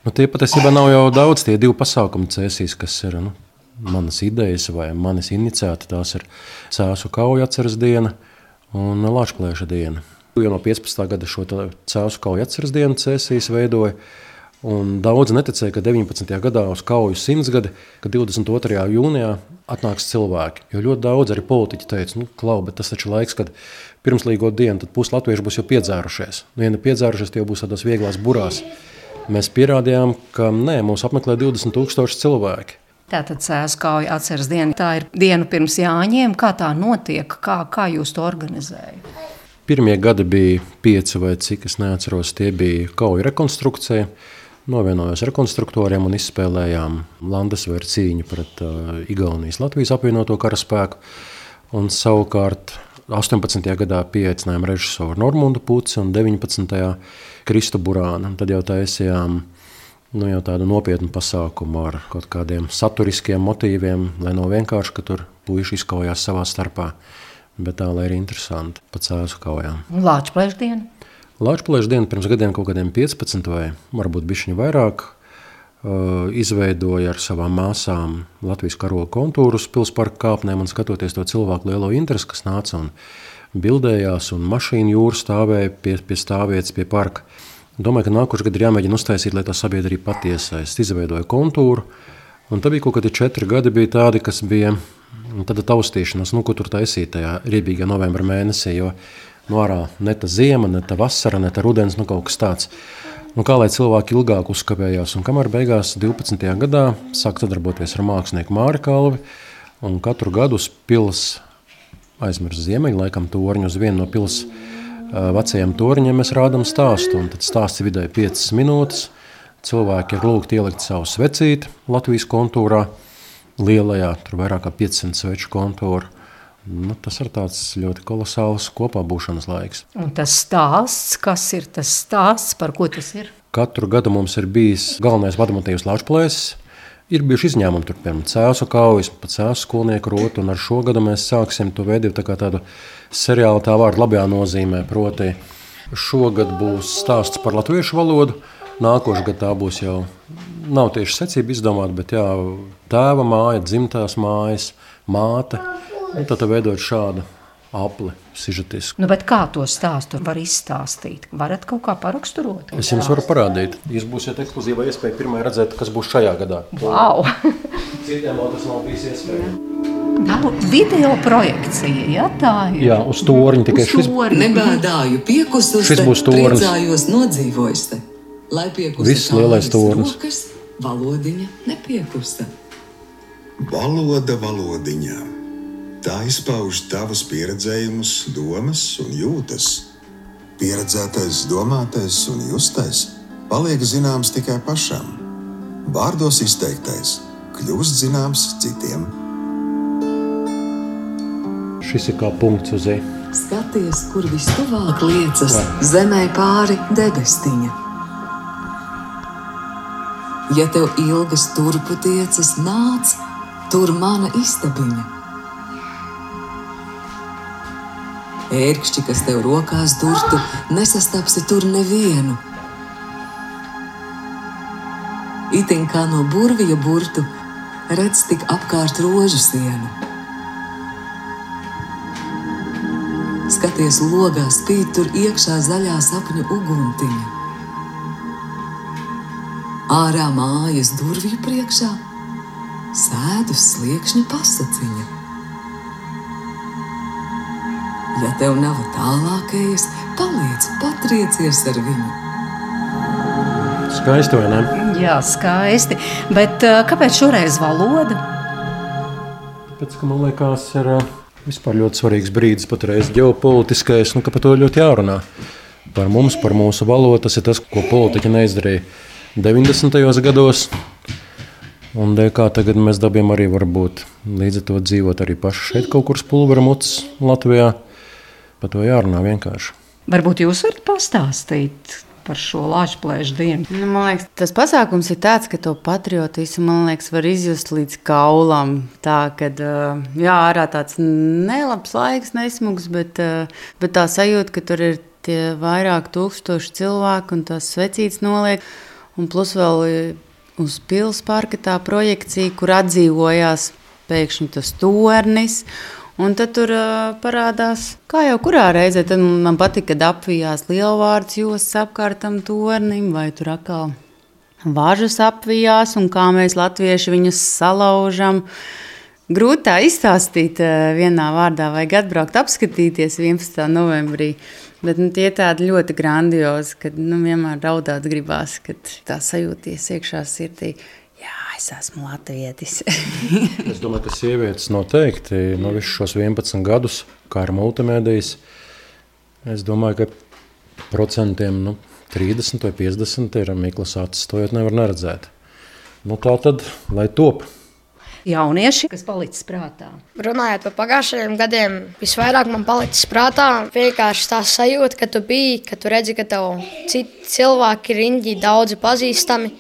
Nu, tie patiesībā nav jau daudz, tie divi pasākumi cēsīs, kas ir nu, manas idejas vai manas iniciēta. Tās ir Cēzu kauja atceras diena un Latvijas diena. Jau no 15. gada šo Cēzu kauja atceras dienu cēsīs veidoja. Un daudz neticēja, ka 19. gadā uz kauju simtsgadi, ka 22. jūnijā atnāks cilvēki. Jo ļoti daudz arī politiķi teica, nu, klau, bet tas taču laiks, kad pirmslīgo dienu pusi latvieši būs jau piedzērušies. Nu, ja ne piedzērušies, tie būs tādās vieglās burās. Mēs pierādījām, ka nē, mūs apmeklē 20,000 cilvēki. Tātad sēskauja atceras diena. Tā ir diena pirms Jāņiem. Kā tā notiek? Kā, kā jūs to organizējat? Pirmie gadi bija pieci vai cik es neatceros. Tie bija kauja rekonstrukcija. Novienojos ar konstruktoriem un izspēlējām Landesvēra cīņu pret uh, Igaunijas Latvijas apvienoto karaspēku. Un savukārt 18. gadā pieaicinājām režisoru Normundu Puci un 19. Kristu Burānu. Tad jau taisījām nu, jau tādu nopietnu pasākumu ar kaut kādiem saturiskiem motīviem, lai nav vienkārši, ka tur puiši izkaujās savā starpā, bet tā, lai ir interesanti pa cēsu kaujām. Lāča plēšdiena. Lāča plēšdiena pirms gadiem kaut kādiem 15 vai varbūt bišķiņu vairāk uh, izveidoja ar savām māsām Latvijas karoga kontūrus pilsparka kāpnēm un skatoties to cilvēku lielo interesi, kas nāca un bildējās un mašīnu jūra stāvēja pie, pie stāvvietas, pie parka. Domāju, ka nākošais gads ir jāmēģina uztaisīt, lai tā sabiedrība patiesaist. Izveidoja kontūru, un tad bija kaut kādi četri gadi, bija tādi, kas bija tāda taustīšanās, nu, ko tur taisīt tajā riebīgā novembra mēnesī, jo nu, ārā ne ta ziema, ne ta vasara, ne ta rudens, nu kaut kas tāds. Nu, kā lai cilvēki ilgāk uzkavējās, un kamēr beigās 12. gadā sāk sadarboties ar mākslinieku Māri Kalvi, un katru gadu uz pils aizmirst ziemeļu, laikam torņu uz vienu no pils vecajiem torņiem mēs rādām stāstu, un tad stāsts vidēji 5 minūtes. Cilvēki ir lūgti ielikt savu svecīti Latvijas kontūrā, lielajā, tur vairāk kā 500 sveču kontūru. Nu, tas ir tāds ļoti kolosāls kopā būšanas laiks. Un tas stāsts, kas ir tas stāsts, par ko tas ir? Katru gadu mums ir bijis galvenais vadmotīvs Latvijas Ir bijuši izņēmumi, tur, piemēram, cēlus kaujas, pa cēlus skolnieku rotu, un ar šo gadu mēs sāksim to veidot tā kā tādu seriālu tā vārdu labajā nozīmē. Proti, šogad būs stāsts par latviešu valodu, nākošais gads tā būs jau nav tieši secība izdomāta, bet jā, tēva māja, dzimtās mājas, māte. Un tad veidot šādu apli, sižetisku. Nu, kā to stāstu var izstāstīt? Varat kaut kā paraksturot? Es jums varu parādīt. Jūs būsiet ekskluzīva iespēja pirmā redzēt, kas būs šajā gadā. Wow! Citiem vēl tas nav bijis iespējams. Nav video projekcija, ja tā ir. Jā, uz torņa tikai šis. Nebādāju piekusus, šis būs tornis. Priecājos nodzīvojis te. Lai piekusta Viss lielais tornis. Rokas, valodiņa nepiekusta. Valoda valodiņā. Tā izpauž tavus pieredzējumus, domas un jūtas. Pieredzētais, domātais un justais paliek zināms tikai pašam. Vārdos izteiktais kļūst zināms citiem. Šis ir kā punkts uz zīmes. Skaties, kur vistuvāk liecas zemē pāri debestiņa. Ja tev ilgas turpu tiecas, nāc, tur mana istabiņa. Ērkšķi, kas tev rokās durtu, nesastapsi tur nevienu. Itin kā no burvija burtu, redz tik apkārt rožu sienu. Skaties, logā spīd tur iekšā zaļā sapņu uguntiņa. Ārā mājas durvju priekšā sēdus sliekšņa pasaciņa. Ja tev nav tālākais, paliec patriecies ar viņu. Skaisti, vai ne? Jā, skaisti. Bet uh, kāpēc šoreiz valoda? Tāpēc, ka man liekas, ir uh, vispār ļoti svarīgs brīdis patreiz ģeopolitiskais, nu, ka par to ļoti jārunā. Par mums, par mūsu valodu, tas ir tas, ko politiķi neizdarīja 90. gados. Un kā tagad mēs dabījām arī varbūt līdz ar to dzīvot arī paši šeit kaut kur spulbera mucas Latvijā. Par to jārunā vienkārši. Varbūt jūs varat pastāstīt par šo lāčplēšu dienu. Nu, man liekas, tas pasākums ir tāds, ka to patriotismu liekas, var izjust līdz kaulam. Tā kā jā, ārā tāds nelabs laiks, nesmugs, bet, bet tā sajūta, ka tur ir tie vairāk tūkstoši cilvēku un tās svecītas noliek. Un plus vēl uz pilsparka tā projekcija, kur atdzīvojās pēkšņi tas tornis. Un tad tur uh, parādās, kā jau kurā reizē, tad man patīk, kad apvijās lielvārds jostas apkārt tam tornim, vai tur atkal važas apvijās, un kā mēs latvieši viņus salaužam. Grūti tā izstāstīt vienā vārdā, vajag atbraukt, apskatīties 11. novembrī. Bet nu, tie tādi ļoti grandiozi, kad nu, vienmēr raudāt gribās, kad tā sajūties iekšā sirdī es esmu latvietis. es domāju, ka sievietes noteikti no visus šos 11 gadus, kā ar multimēdijas, es domāju, ka procentiem nu, 30 vai 50 ir Mikls acis, to jau nevar neredzēt. Nu, tā tad, lai top. jaunieši, kas palicis prātā? Runājot par pagājušajiem gadiem, visvairāk man palicis prātā vienkārši tā sajūta, ka tu biji, ka tu redzi, ka tev citi cilvēki riņķi daudzi pazīstami,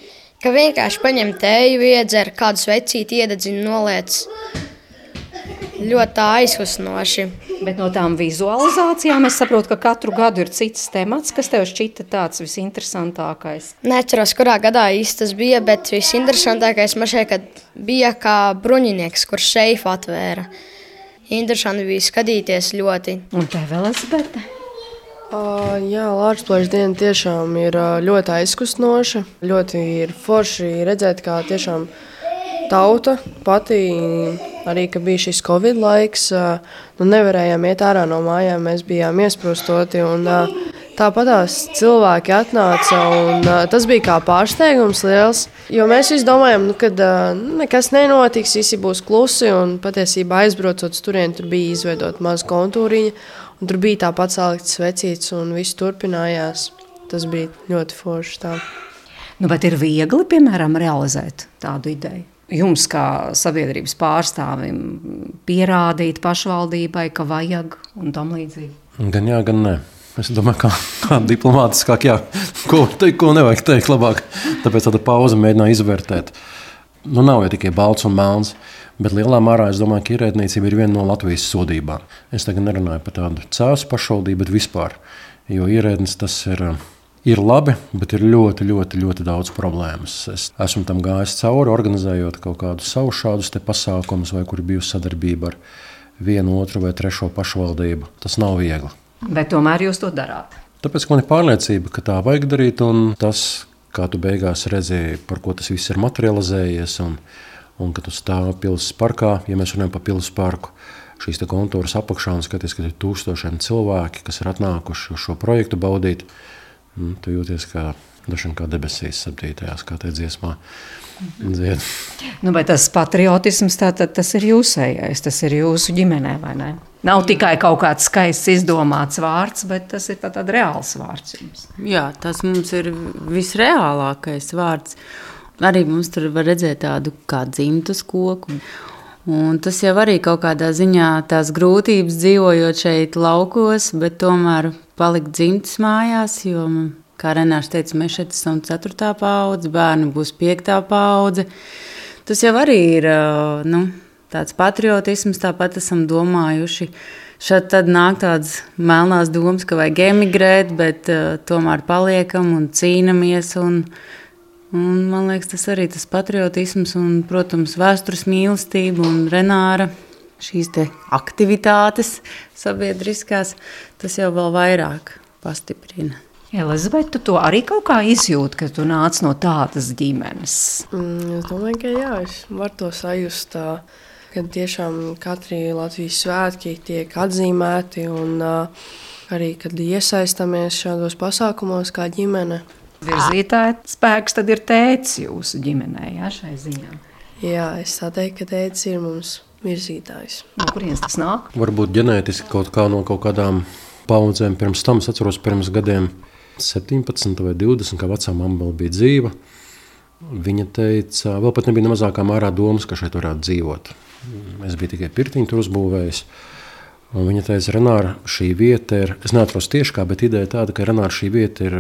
ka vienkārši paņem tēju, iedzer kādu svecīti, iededzina, noliec ļoti aizkustinoši. Bet no tām vizualizācijām es saprotu, ka katru gadu ir cits temats, kas tev šķita tāds visinteresantākais. Neatceros, kurā gadā īsti tas bija, bet visinteresantākais man šeit bija kā bruņinieks, kurš šeifu atvēra. Interesanti bija skatīties ļoti. Un tev vēl Elizabete? Uh, jā, plakāta diena tiešām ir ļoti aizkustinoša. Ļoti ir forši redzēt, kā tiešām tauta pati arī, ka bija šis Covid laiks, nu nevarējām iet ārā no mājām, mēs bijām iesprostoti. Un, Tāpat tās cilvēki atnāca, un uh, tas bija kā pārsteigums liels. Jo mēs visi domājām, nu, ka uh, nekas nenotiks, visi būs klusi. Un patiesībā aizbraucot tur, tur bija izveidota maza kontūriņa, un tur bija tāpat salikts vecīts, un viss turpinājās. Tas bija ļoti forši. Tā. Nu, bet ir viegli, piemēram, realizēt tādu ideju jums, kā sabiedrības pārstāvim, pierādīt pašvaldībai, ka vajag un tam līdzīgi? Gan jā, gan nē. Es domāju, kā, kā diplomātiskāk, jā, ko, teikt, ko nevajag teikt labāk. Tāpēc tāda pauze mēģināja izvērtēt. Nu, nav jau tikai balts un melns, bet lielā mērā es domāju, ka ierēdniecība ir viena no Latvijas sodībām. Es tagad nerunāju par tādu cēlus pašvaldību, bet vispār. Jo ierēdnis tas ir ir labi, bet ir ļoti, ļoti, ļoti daudz problēmas. Es esmu tam gājis cauri, organizējot kaut kādus savus šādus pasākumus, vai kur bijusi sadarbība ar vienu, otru vai trešo pašvaldību. Tas nav viegli. Bet tomēr jūs to darāt. Tāpēc man ir pārliecība, ka tā vajag darīt, un tas, kā tu beigās redzēji, par ko tas viss ir materializējies, un, un ka tu stāvi pilsētas parkā, ja mēs runājam par pilsētas parku, šīs kontūras apakšā un skaties, ka ir tūkstošiem cilvēki, kas ir atnākuši uz šo projektu baudīt. Nu, tu jūties kā, kā debesīs, aptītajās, kā tajā dziesmā. Dzied. Nu, tas patriotisms tātad, tas ir jūsējais, tas ir jūsu ģimenē, vai ne? Nav tikai kaut kāds skaists izdomāts vārds, bet tas ir tāds reāls vārds jums. Jā, tas mums ir visreālākais vārds. Arī mums tur var redzēt tādu kā dzimtas koku. Un tas jau arī kaut kādā ziņā tās grūtības dzīvojot šeit, laukos, bet tomēr palikt dzimtas mājās. Jo, kā Renārs teica, mēs šeit esam ceturtā paudze, bērni būs piektā paudze. Tas jau arī ir nu, tāds patriotisms, tāpat esam domājuši. Šeit tad nāk tādas melnās domas, ka vajag emigrēt, bet uh, tomēr paliekam un cīnāmies. Un, Un, man liekas, tas arī tas patriotisms un, protams, vēstures mīlestība un Renāra šīs aktivitātes sabiedriskās, tas jau vēl vairāk pastiprina. Elizabete, tu to arī kaut kā izjūti, ka tu nāc no tādas ģimenes? Mm, es domāju, ka jā, es varu to sajust, ka tiešām katri Latvijas svētki tiek atzīmēti un arī, kad iesaistamies šādos pasākumos kā ģimene virzītāja spēks, tad ir tēvs jūsu ģimenē, jā, šai ziņā. Jā, es tā teiktu, ka tēvs ir mums virzītājs. No kurienes tas nāk? Varbūt ģenētiski kaut kā no kaut kādām paudzēm pirms tam, es atceros pirms gadiem 17 vai 20, kā vecā mamma vēl bija dzīva. Viņa teica, vēl pat nebija ne mazākā mērā domas, ka šeit varētu dzīvot. Es biju tikai pirtiņu tur uzbūvējis. Un viņa teica, Renāra, šī vieta ir, es neatceros tieši kā, bet ideja tāda, ka Renāra šī vieta ir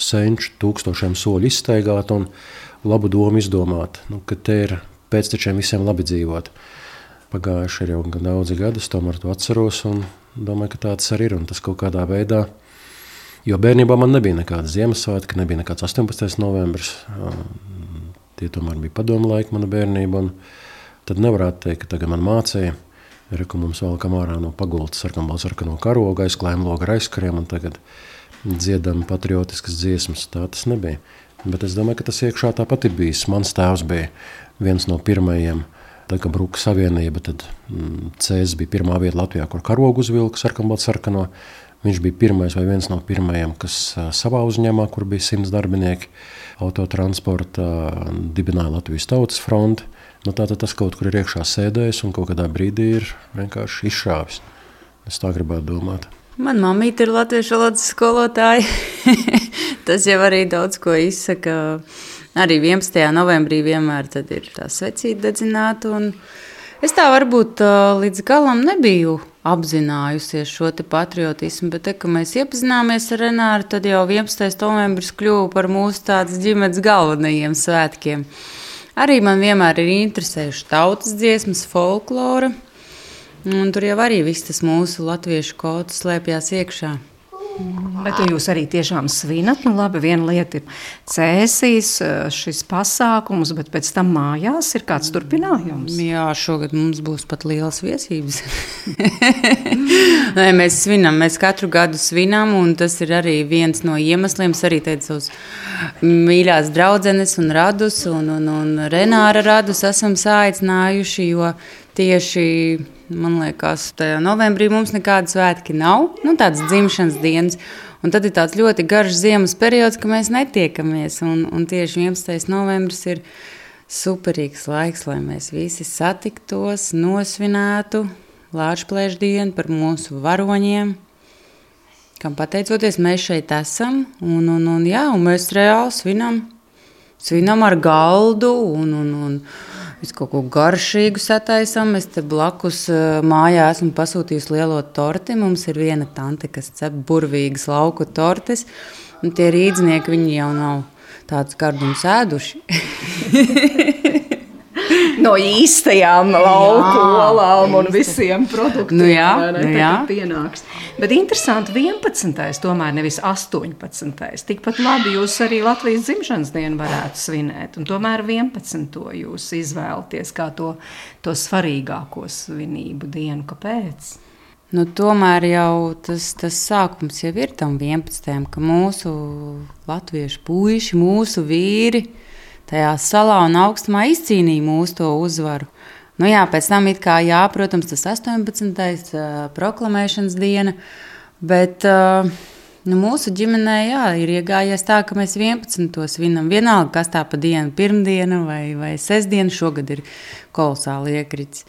senču tūkstošiem soļu izstaigāta un labu domu izdomāta, nu, ka te ir pēctečiem visiem labi dzīvot. Pagājuši ir jau daudzi gadi, es tomēr to atceros un domāju, ka tāds arī ir un tas kaut kādā veidā. Jo bērnībā man nebija nekāda Ziemassvētka, nebija nekāds 18. novembris. Tie tomēr bija padomu laika mana bērnība. Tad nevarētu teikt, ka tagad man mācīja Reku mums vēl kam ārā no pagultas sarkanbalts sarkano karogu, aizklājam logu ar aizkariem un tagad dziedam patriotiskas dziesmas. Tā tas nebija. Bet es domāju, ka tas iekšā tāpat ir bijis. Mans tēvs bija viens no pirmajiem. Tad, kad Bruka Savienība, tad mm, Cēzis bija pirmā vieta Latvijā, kur karogu uzvilka sarkanbalts sarkano. Viņš bija pirmais vai viens no pirmajiem, kas savā uzņēmumā, kur bija simts darbinieki, autotransporta, dibināja Latvijas Tautas fronti. Nu, Tātad tas kaut kur ir iekšā sēdējis un kaut kādā brīdī ir vienkārši izšāvis. Es tā gribētu domāt. Manā mamīte ir latviešu valodas skolotāja. tas jau arī daudz ko izsaka. Arī 11. novembrī vienmēr ir tā svecīta dedzināta. Es tā varbūt līdz galam nebiju apzinājusies šo patriotismu, bet, te, kad mēs iepazināmies ar Renāru, tad jau 11. novembris kļuva par mūsu ģimenes galvenajiem svētkiem. Arī man vienmēr ir interesējuši tautas dziesmas, folklora. Tur jau arī viss tas mūsu latviešu kods slēpjas iekšā. Bet jūs arī tiešām svinat. Nu, labi, viena lieta ir cēsīs eh, šis pasākums, bet pēc tam mājās ir kāds turpinājums. Jā, šogad mums būs pat liels viesības. Nē, mēs svinam, mēs katru gadu svinam, un tas ir arī viens no iemesliem. Es arī teicu savus mīļās draudzenes un radus, un, un, un Renāra radus esam sāicinājuši, jo tieši Man liekas, novembrī mums nekādas svētki nav, nu, tādas dzimšanas dienas. Un tad ir tāds ļoti garš ziemas periods, ka mēs netiekamies. Un, un tieši 11. novembris ir superīgs laiks, lai mēs visi satiktos, nosvinētu Lāčplēšu dienu par mūsu varoņiem. Kam pateicoties, mēs šeit esam. Un, un, un, jā, un mēs reāli svinam, svinam ar galdu. Un, un, un, Visu kaut ko garšīgu sataisām. Es te blakus eh, mājā esmu pasūtījusi lielo torti. Mums ir viena tante, kas cep burvīgas lauku tortes. Un tie rīznieki, jau nav tādus gardumus ēduši. no īstajām lauku olām un visiem produktiem. Nu jā, ne, nu jā. Pienāks. Bet interesanti, 11. tomēr nevis 18. Tikpat labi jūs arī Latvijas dzimšanas dienu varētu svinēt, un tomēr 11. jūs izvēlaties kā to, to svarīgāko svinību dienu. Kāpēc? Nu, tomēr jau tas, tas sākums jau ir tam 11. ka mūsu latviešu puiši, mūsu vīri, tajā salā un augstumā izcīnīja mūsu uzvaru. Nu, jā, pēc tam, kā, jā, protams, tas 18. Uh, proklamēšanas diena, bet uh, nu, mūsu ģimenē jā, ir iegājies tā, ka mēs 11. svinam. Vienalga, kas tā pa dienu, pirmdiena vai, vai sestdiena, šogad ir kolosāli iekrits.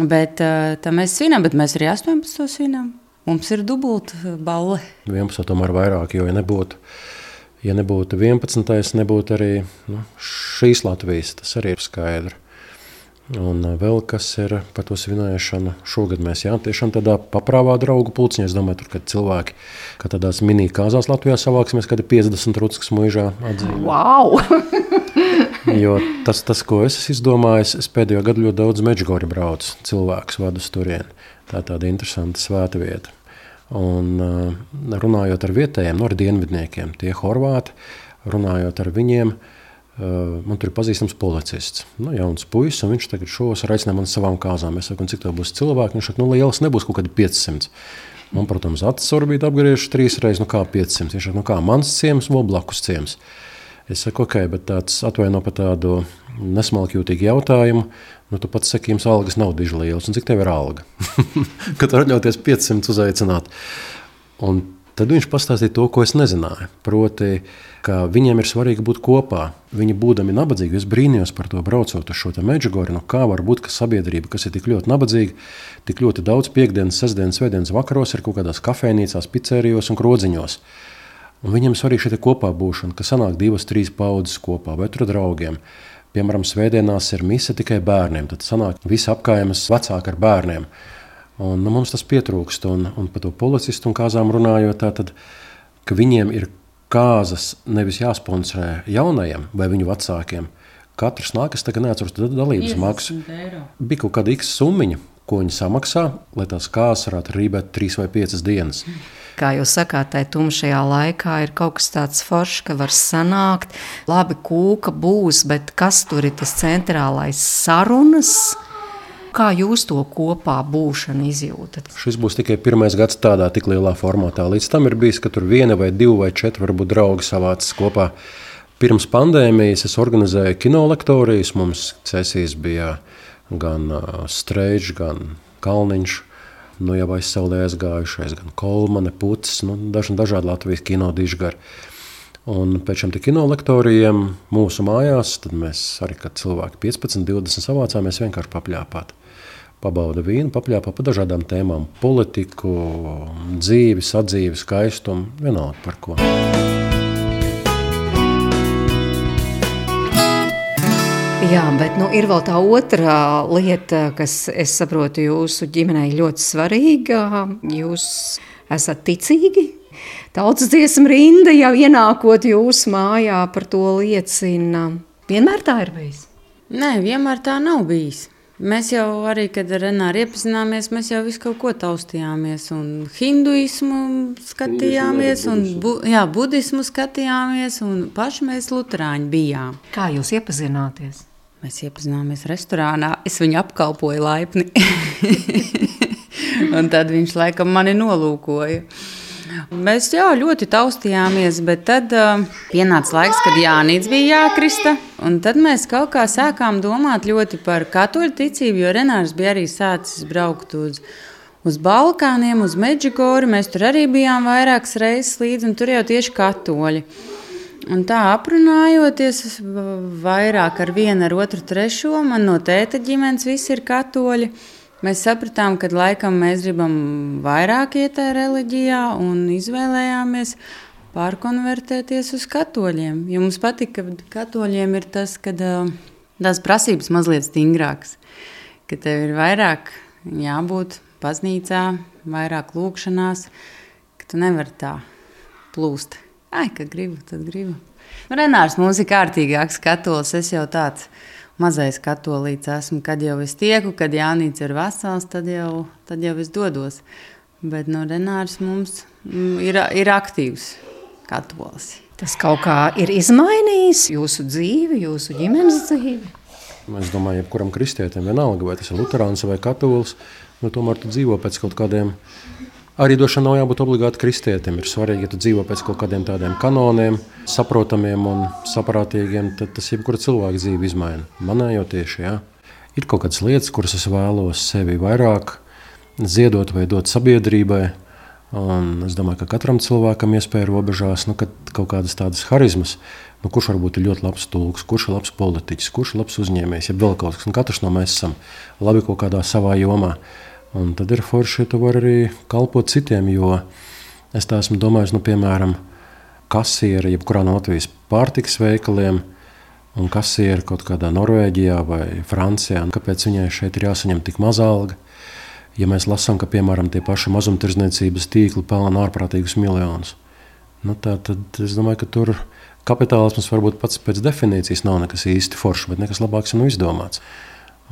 Bet uh, tā mēs svinam, bet mēs arī 18. svinam. Mums ir dubulta balle. 11. tomēr vairāk, jo ja nebūtu ja nebūtu 11. nebūtu arī nu, šīs Latvijas. Tas arī ir skaidrs. Un vēl kas ir par to svinēšanu. Šogad mēs jā, tiešām tādā paprāvā draugu pulciņā. Es domāju, tur, kad cilvēki, kā tādās mini-kāzās Latvijā savāksimies, kad ir 50 rudskas mūžā atzīmē. Wow! jo tas, tas, ko es esmu izdomājis, es pēdējo gadu ļoti daudz mežgori braucu, cilvēkus vadu uz turieni. Tā ir tāda interesanta svēta vieta. Un, uh, runājot ar vietējiem, no nu, dienvidniekiem, tie horvāti, runājot ar viņiem, uh, man tur ir pazīstams policists. Nu, jauns puisis, un viņš tagad šovasar aicināja man uz savām kāzām. Es saku, cik tev būs cilvēki? Viņš saka, nu liels nebūs kaut kādi 500. Man, protams, acis orbīta apgriežas trīs reizes, nu kā 500. Viņš saka, nu kā mans ciems, vēl blakus ciems. Es saku, ok, bet tāds atvaino par tādu nesmalkjūtīgu jautājumu. Nu, tu pats saki, jums algas nav diži lielas, un cik tev ir alga? Kad var atļauties 500 uzaicināt. Un tad viņš pastāstīja to, ko es nezināju. Proti, ka viņiem ir svarīgi būt kopā. Viņi būdami nabadzīgi, es brīnījos par to braucot uz šo mežģori. Nu, kā var būt, ka sabiedrība, kas ir tik ļoti nabadzīga, tik ļoti daudz piekdienas, sestdienas, svētdienas vakaros ir kaut kādās kafejnīcās, pizzērijos un krodziņos. Un viņiem svarīgi šī kopā būšana, ka sanāk divas, trīs paudzes kopā vai tur draugiem. Piemēram, svētdienās ir mise tikai bērniem. Tad sanāk visi apkaimes vecāki ar bērniem. Un, nu, mums tas pietrūkst. Un, un par to policistu un kāzām runājot, tad, ka viņiem ir kāzas nevis jāsponsorē jaunajiem vai viņu vecākiem. Katrs nāk, es tagad neatceros dalības maksu. Bija kaut kāda X summiņa, ko viņi samaksā, lai tās kāzas varētu rībēt trīs vai piecas dienas. Mm. Kā jūs sakāt, tai tumšajā laikā ir kaut kas tāds foršs, ka var sanākt, labi, kūka būs, bet kas tur ir tas centrālais sarunas? Kā jūs to kopā būšanu izjūtat? Šis būs tikai pirmais gads tādā tik lielā formātā. Līdz tam ir bijis, ka tur viena vai divi vai četri varbūt draugi savācas kopā. Pirms pandēmijas es organizēju kino lektorijas. Mums cesīs bija gan uh, Streičs, gan Kalniņš nu, jau aizsaulē aizgājušais, gan Kolmane, Pucis, nu, daži dažādi Latvijas kino dižgari. Un pēc šiem kino lektoriem mūsu mājās, tad mēs arī, kad cilvēki 15, 20 savācāmies, vienkārši papļāpāt. Pabauda vīnu, papļāpā par dažādām tēmām - politiku, dzīvi, sadzīvi, skaistumu, vienalga par ko. Jā, bet nu, ir vēl tā otrā lieta, kas, es saprotu, jūsu ģimenei ļoti svarīga. Jūs esat ticīgi. Tautas dziesmu rinda jau ienākot jūsu mājā par to liecina. Vienmēr tā ir bijis. Nē, vienmēr tā nav bijis. Mēs jau arī, kad ar Renāru iepazināmies, mēs jau visu kaut ko taustījāmies. Un hinduismu skatījāmies, un bu, jā, budismu skatījāmies, un paši mēs luterāņi bijām. Kā jūs iepazināties? Mēs iepazināmies restorānā, es viņu apkalpoju laipni. un tad viņš laikam mani nolūkoja. Mēs jā, ļoti taustījāmies, bet tad uh, pienāca laiks, kad Jānis bija jākrista. Tad mēs kaut kā sākām domāt ļoti par katoļu ticību, jo Renārs bija arī sācis braukt uz, uz Balkāniem, uz Meģigoru. Mēs tur arī bijām vairākas reizes līdzi, un tur jau tieši katoļi. Un tā aprunājoties vairāk ar vienu, ar otru, trešo, man no tēta ģimenes visi ir katoļi. Mēs sapratām, ka laikam mēs gribam vairāk iet tajā reliģijā un izvēlējāmies pārkonvertēties uz katoļiem. Jo mums patīk, ka katoļiem ir tas, ka tās prasības mazliet stingrākas, ka tev ir vairāk jābūt baznīcā, vairāk lūkšanās, ka tu nevari tā plūst. Ai, ka gribu, tad gribu. Renārs mums ir kārtīgāks katolis, es jau tāds mazais katolīts esmu. Kad jau es tieku, kad Jānis ir vesels, tad jau, tad jau es dodos. Bet no Renārs mums mm, ir, ir aktīvs katolis. Tas kaut kā ir izmainījis jūsu dzīvi, jūsu ģimenes dzīvi. Es domāju, ka jebkuram kristietim vienalga, vai tas ir luterāns vai katolis, nu, tomēr tu dzīvo pēc kaut kādiem Arī došana nav jābūt obligāti kristietim. Ir svarīgi, ja tu dzīvo pēc kaut kādiem tādiem kanoniem, saprotamiem un saprātīgiem, tad tas jebkura cilvēka dzīve izmaina. Manā jau tieši jā. Ir kaut kādas lietas, kuras es vēlos sevi vairāk ziedot vai dot sabiedrībai. Un es domāju, ka katram cilvēkam iespēja robežās nu, kaut kādas tādas harizmas. Nu, kurš varbūt ir ļoti labs tulks, kurš ir labs politiķis, kurš ir labs uzņēmējs, ja vēl kaut kas. Un katrs no mēs esam labi kaut kādā savā jomā. Un tad ir forši, ja tu vari arī kalpot citiem, jo es tā esmu domājis, nu, piemēram, kasieri, jebkurā no Latvijas pārtikas veikaliem, un kasieri kaut kādā Norvēģijā vai Francijā. Kāpēc viņai šeit ir jāsaņem tik maza alga? Ja mēs lasām, ka piemēram tie paši mazumtirdzniecības tīkli pelna ārprātīgus miljonus, nu, tā, tad es domāju, ka tur kapitālisms varbūt pats pēc definīcijas nav nekas īsti foršs, bet nekas labāks un izdomāts.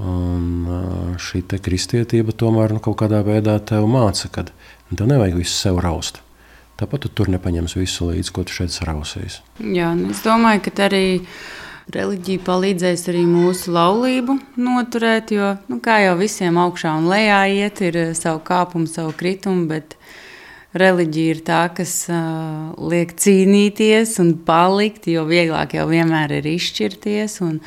Un šī kristietība tomēr nu, kaut kādā veidā tev māca, ka tev nevajag visu sev raust. Tāpat tu tur nepaņemsi visu līdzi, ko tu šeit sarausīsi. Jā, nu, es domāju, ka arī reliģija palīdzēs arī mūsu laulību noturēt, jo, nu, kā jau visiem augšā un lejā iet, ir savu kāpumu, savu kritumu, bet reliģija ir tā, kas uh, liek cīnīties un palikt, jo vieglāk jau vienmēr ir izšķirties. Un,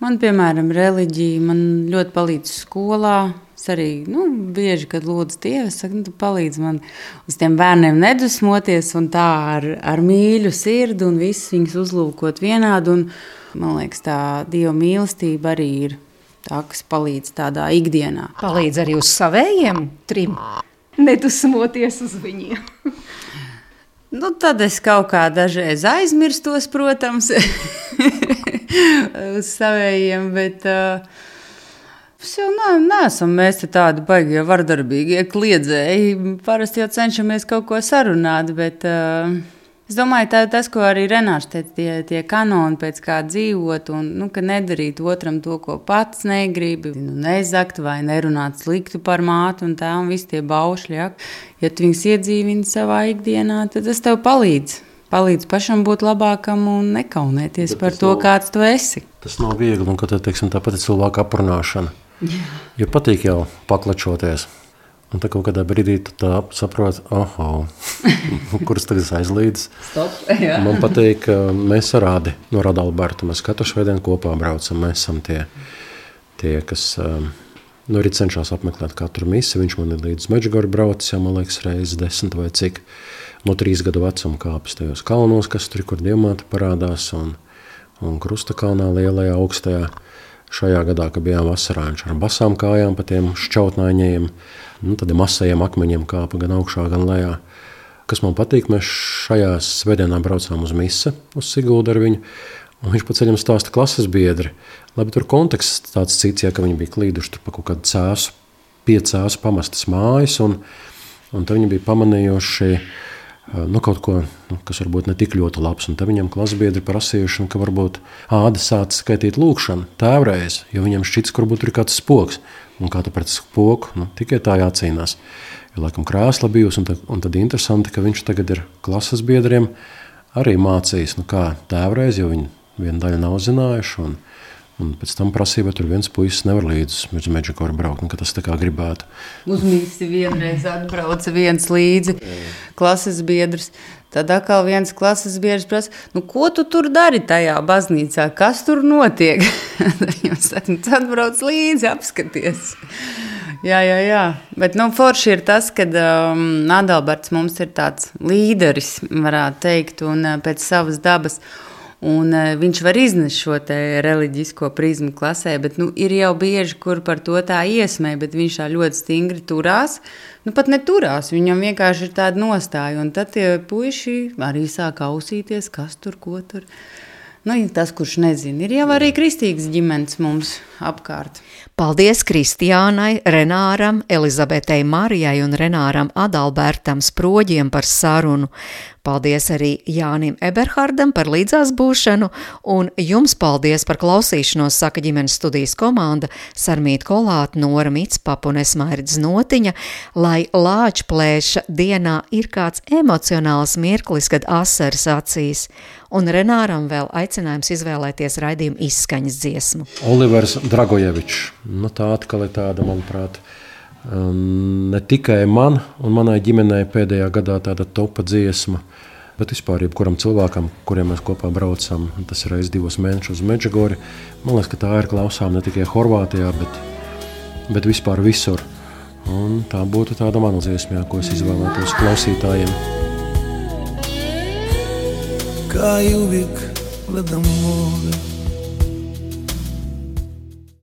Man, piemēram, reliģija man ļoti palīdz skolā. Es arī nu, bieži, kad lūdzu Dievu, saku, nu, palīdz man uz tiem bērniem nedusmoties un tā ar, ar mīļu sirdi un visus viņus uzlūkot vienādi. Un, man liekas, tā Dieva mīlestība arī ir tā, kas palīdz tādā ikdienā. Palīdz arī uz savējiem trim. Nedusmoties uz viņiem. Nu, tad es kaut kā dažreiz aizmirstos, protams, uz saviem, bet uh, mēs jau ne, neesam mēs tādi baigi vardarbīgie kliedzēji. Parasti jau cenšamies kaut ko sarunāt, bet uh, Es domāju, tā, tas, ko arī Renārs teica, tie, tie kanoni, pēc kā dzīvot, un nu, nedarīt otram to, ko pats negribi, nu, nezakt vai nerunāt sliktu par mātu un tā, un visi tie baušļi. Ja, ja tu viņus iedzīvini savā ikdienā, tad tas tev palīdz. Palīdz pašam būt labākam un nekaunēties Bet par to, nav, kāds tu esi. Tas nav viegli, un teiksim, tāpat ir cilvēka aprunāšana. Jā. Jo patīk jau paklačoties. Un tā kaut kādā brīdī tu saproti, oh, kurš tagad aizlīdz. Stop, Man patīk, ka mēs ar Rādi, no Rada Alberta, mēs katru svētdienu kopā braucam. Mēs esam tie, tie kas nu, arī cenšas apmeklēt katru misi. Viņš man ir līdz Meģigoru braucis, jau man liekas, reizes desmit vai cik. No trīs gadu vecuma kāpjas tajos kalnos, kas tur, kur diamāti parādās, un, un Krusta kalnā lielajā augstajā. Šajā gadā, kad bijām vasarā, viņš ar basām kājām pa tiem šķautnaiņiem, nu, tādiem asajiem akmeņiem kāpa gan augšā, gan lejā. Kas man patīk, mēs šajā svētdienā braucām uz misi, uz Siguldu ar viņu. Un viņš pa ceļam stāsta klases biedri. Labi, tur konteksts tāds cits, ja viņi bija klīduši pa kaut kādu cēsu, piecās pamestas mājas, un, un tad viņi bija pamanījuši nu, kaut ko, nu, kas varbūt ne tik ļoti labs. Un tad viņam klasbiedri prasījuši, ka varbūt āda sāca skaitīt lūkšanu tēvreiz, jo viņam šķits, ka varbūt ir kāds spoks. Un kā tu pret spoku, nu, tikai tā jācīnās. Ir laikam krāsla bijusi, un tad, un tad interesanti, ka viņš tagad ir klases biedriem arī mācījis, nu kā tēvreiz, jo viņi viena daļa nav zinājuši. Un, un pēc tam prasīja, tur viens puisis nevar līdzi uz Meģikoru braukt, nu, ka tas tā kā gribētu. Uz mīsi vienreiz atbrauca viens līdzi klases biedrs. Tad atkal viens klases biedrs prasa, nu, ko tu tur dari tajā baznīcā, kas tur notiek? Viņš saka, nu, atbrauc līdzi, apskaties. Jā, jā, jā. Bet nu, forši ir tas, ka um, Adalberts mums ir tāds līderis, varētu teikt, un uh, pēc savas dabas. Un, uh, viņš var iznest šo reliģisko prizmu klasē, bet nu, ir jau bieži, kur par to tā iesmē, bet viņš tā ļoti stingri turās. Nu, pat neturās, viņam vienkārši ir tāda nostāja. Un tad tie puiši arī sāk ausīties, kas tur ko tur. Nu, tas, kurš nezina, ir jau arī kristīgas ģimenes mums apkārt. Paldies Kristiānai, Renāram, Elizabetei Marijai un Renāram Adalbertam Sproģiem par sarunu. Paldies arī Jānim Eberhardam par līdzās būšanu, un jums paldies par klausīšanos, saka ģimenes studijas komanda Sarmīt Kolāt, Nora Mitspap un Esmairdz Notiņa, lai lāčplēša dienā ir kāds emocionāls mirklis, kad asaras acīs, un Renāram vēl aicinājums izvēlēties raidījumu izskaņas dziesmu. Olivers Dragojevičs, nu tā atkal ir tāda, manuprāt, ne tikai man un manai ģimenei pēdējā gadā tāda topa dziesma, bet vispār jebkuram cilvēkam, kuriem mēs kopā braucam, tas ir reizes divos mēnešus uz Meģigori. Man liekas, ka tā ir klausām ne tikai Horvātijā, bet, bet vispār visur. Un tā būtu tāda mana dziesma, ko es izvēlētos klausītājiem. Kā uvijek gledam more